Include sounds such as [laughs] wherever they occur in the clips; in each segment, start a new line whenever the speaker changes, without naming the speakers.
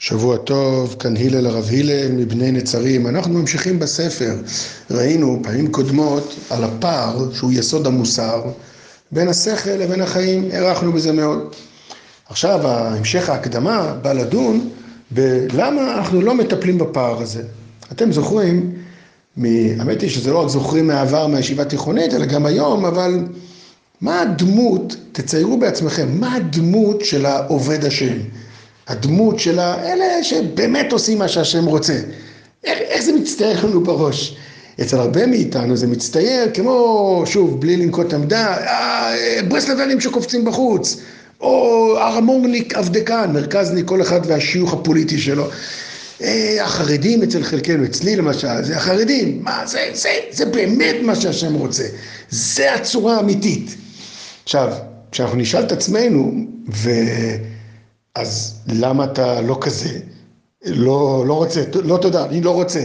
שבוע טוב, כאן הלל הרב הלל מבני נצרים. אנחנו ממשיכים בספר. ראינו פעמים קודמות על הפער שהוא יסוד המוסר בין השכל לבין החיים, הארכנו בזה מאוד. עכשיו המשך ההקדמה בא לדון בלמה אנחנו לא מטפלים בפער הזה. אתם זוכרים, האמת היא שזה לא רק זוכרים מהעבר מהישיבה תיכונית, אלא גם היום, אבל מה הדמות, תציירו בעצמכם, מה הדמות של העובד השם? הדמות של האלה שבאמת עושים מה שהשם רוצה. איך, איך זה מצטייר לנו בראש? אצל הרבה מאיתנו זה מצטייר כמו, שוב, בלי לנקוט עמדה, אה, ברסלבנים שקופצים בחוץ, או הרמורניק עבדקן, מרכזניק, כל אחד והשיוך הפוליטי שלו. אה, החרדים אצל חלקנו, אצלי למשל, זה החרדים, מה זה, זה, זה באמת מה שהשם רוצה, זה הצורה האמיתית. עכשיו, כשאנחנו נשאל את עצמנו, ו... אז למה אתה לא כזה? לא, לא רוצה, לא תודה, אני לא רוצה.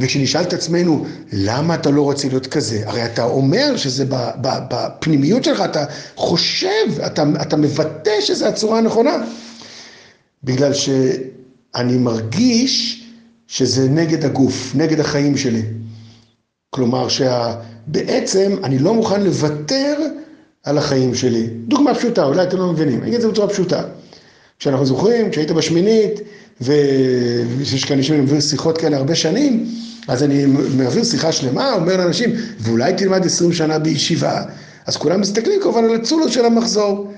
וכשנשאל את עצמנו, למה אתה לא רוצה להיות כזה? הרי אתה אומר שזה בפנימיות שלך, אתה חושב, אתה, אתה מבטא שזו הצורה הנכונה. בגלל שאני מרגיש שזה נגד הגוף, נגד החיים שלי. כלומר שבעצם אני לא מוכן לוותר על החיים שלי. דוגמה פשוטה, אולי אתם לא מבינים, אני אגיד את זה בצורה פשוטה. כשאנחנו זוכרים, כשהיית בשמינית, ויש כאן אנשים שמעביר שיחות כאלה הרבה שנים, אז אני מעביר שיחה שלמה, אומר לאנשים, ואולי תלמד עשרים שנה בישיבה, אז כולם מסתכלים כמובן על הצולות של המחזור.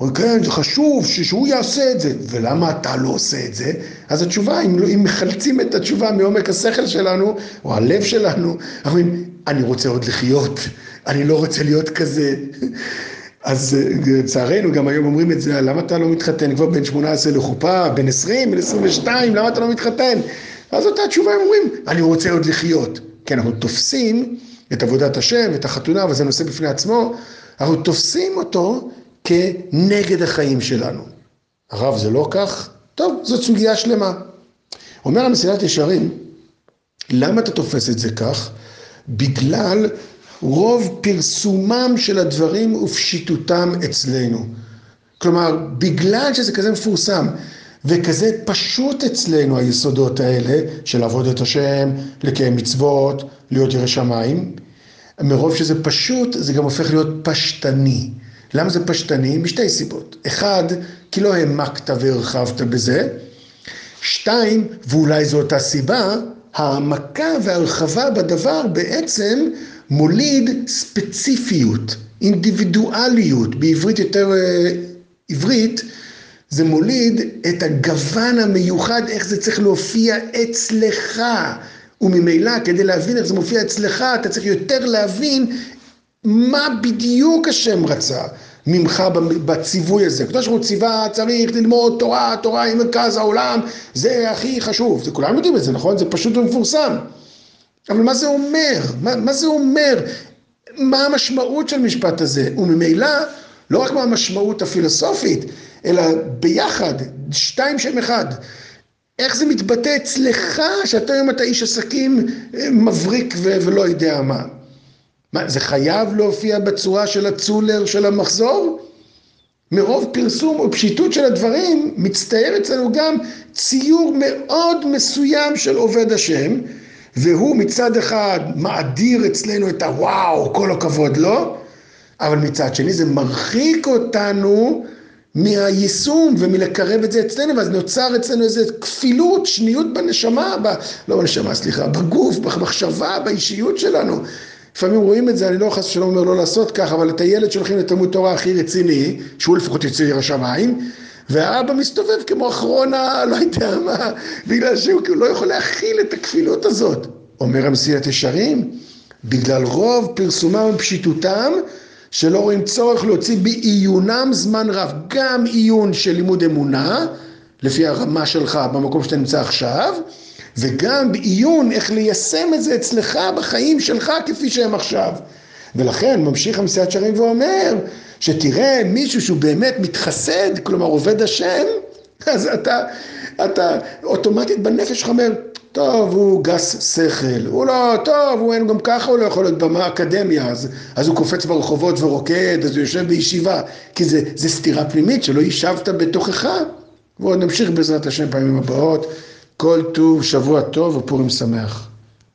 אומרים, כן, זה חשוב שהוא יעשה את זה, ולמה אתה לא עושה את זה? אז התשובה, אם, אם מחלצים את התשובה מעומק השכל שלנו, או הלב שלנו, אנחנו אומרים, אני רוצה עוד לחיות, אני לא רוצה להיות כזה. אז אה, לצערנו גם היום אומרים את זה, למה אתה לא מתחתן כבר בן 18 לחופה, בן 20, בן 22, למה אתה לא מתחתן? אז אותה תשובה הם אומרים, אני רוצה עוד לחיות. כי אנחנו תופסים את עבודת השם, את החתונה, וזה נושא בפני עצמו, אנחנו תופסים אותו כנגד החיים שלנו. הרב, זה לא כך? טוב, זאת סוגיה שלמה. אומר המסילת ישרים, למה אתה תופס את זה כך? בגלל רוב פרסומם של הדברים ופשיטותם אצלנו. כלומר, בגלל שזה כזה מפורסם וכזה פשוט אצלנו היסודות האלה של לעבוד את השם, לקיים מצוות, להיות ירא שמיים, מרוב שזה פשוט, זה גם הופך להיות פשטני. למה זה פשטני? משתי סיבות. אחד, כי לא העמקת והרחבת בזה. שתיים, ואולי זו אותה סיבה, העמקה והרחבה בדבר בעצם מוליד ספציפיות, אינדיבידואליות, בעברית יותר אה, עברית, זה מוליד את הגוון המיוחד, איך זה צריך להופיע אצלך. וממילא, כדי להבין איך זה מופיע אצלך, אתה צריך יותר להבין מה בדיוק השם רצה ממך בציווי הזה. הקדוש ברוך הוא ציווה, צריך ללמוד תורה, תורה היא מרכז העולם, זה הכי חשוב. זה כולם יודעים את זה, נכון? זה פשוט ומפורסם. אבל מה זה אומר? מה, מה זה אומר? מה המשמעות של המשפט הזה? וממילא, לא רק מה המשמעות הפילוסופית, אלא ביחד, שתיים שם אחד. איך זה מתבטא אצלך, שאתה היום אתה איש עסקים אה, מבריק ו- ולא יודע מה. מה, זה חייב להופיע בצורה של הצולר של המחזור? מרוב פרסום ופשיטות של הדברים, מצטייר אצלנו גם ציור מאוד מסוים של עובד השם, והוא מצד אחד מאדיר אצלנו את הוואו, כל הכבוד לו, לא? אבל מצד שני זה מרחיק אותנו מהיישום ומלקרב את זה אצלנו, ואז נוצר אצלנו איזו כפילות, שניות בנשמה, ב, לא בנשמה, סליחה, בגוף, במחשבה, באישיות שלנו. לפעמים רואים את זה, אני לא חס ושלום אומר לא לעשות כך, אבל את הילד שולחים לתלמוד תורה הכי רציני, שהוא לפחות יצא ירא שמיים, והאבא מסתובב כמו אחרון ה... לא יודע מה, בגלל שהוא לא יכול להכיל את הכפילות הזאת. אומר המסילת ישרים, בגלל רוב פרסומם ופשיטותם, שלא רואים צורך להוציא בעיונם זמן רב, גם עיון של לימוד אמונה, לפי הרמה שלך במקום שאתה נמצא עכשיו, וגם בעיון איך ליישם את זה אצלך בחיים שלך כפי שהם עכשיו. ולכן ממשיך המסיעת שרים ואומר, שתראה מישהו שהוא באמת מתחסד, כלומר עובד השם, [laughs] אז אתה, אתה אוטומטית בנפש שלך אומר, טוב, הוא גס שכל, הוא לא, טוב, הוא אין גם ככה, הוא לא יכול להיות באקדמיה, אז, אז הוא קופץ ברחובות ורוקד, אז הוא יושב בישיבה, כי זה, זה סתירה פנימית שלא יישבת בתוכך. ועוד נמשיך בעזרת השם פעמים הבאות. כל טוב, שבוע טוב ופורים שמח.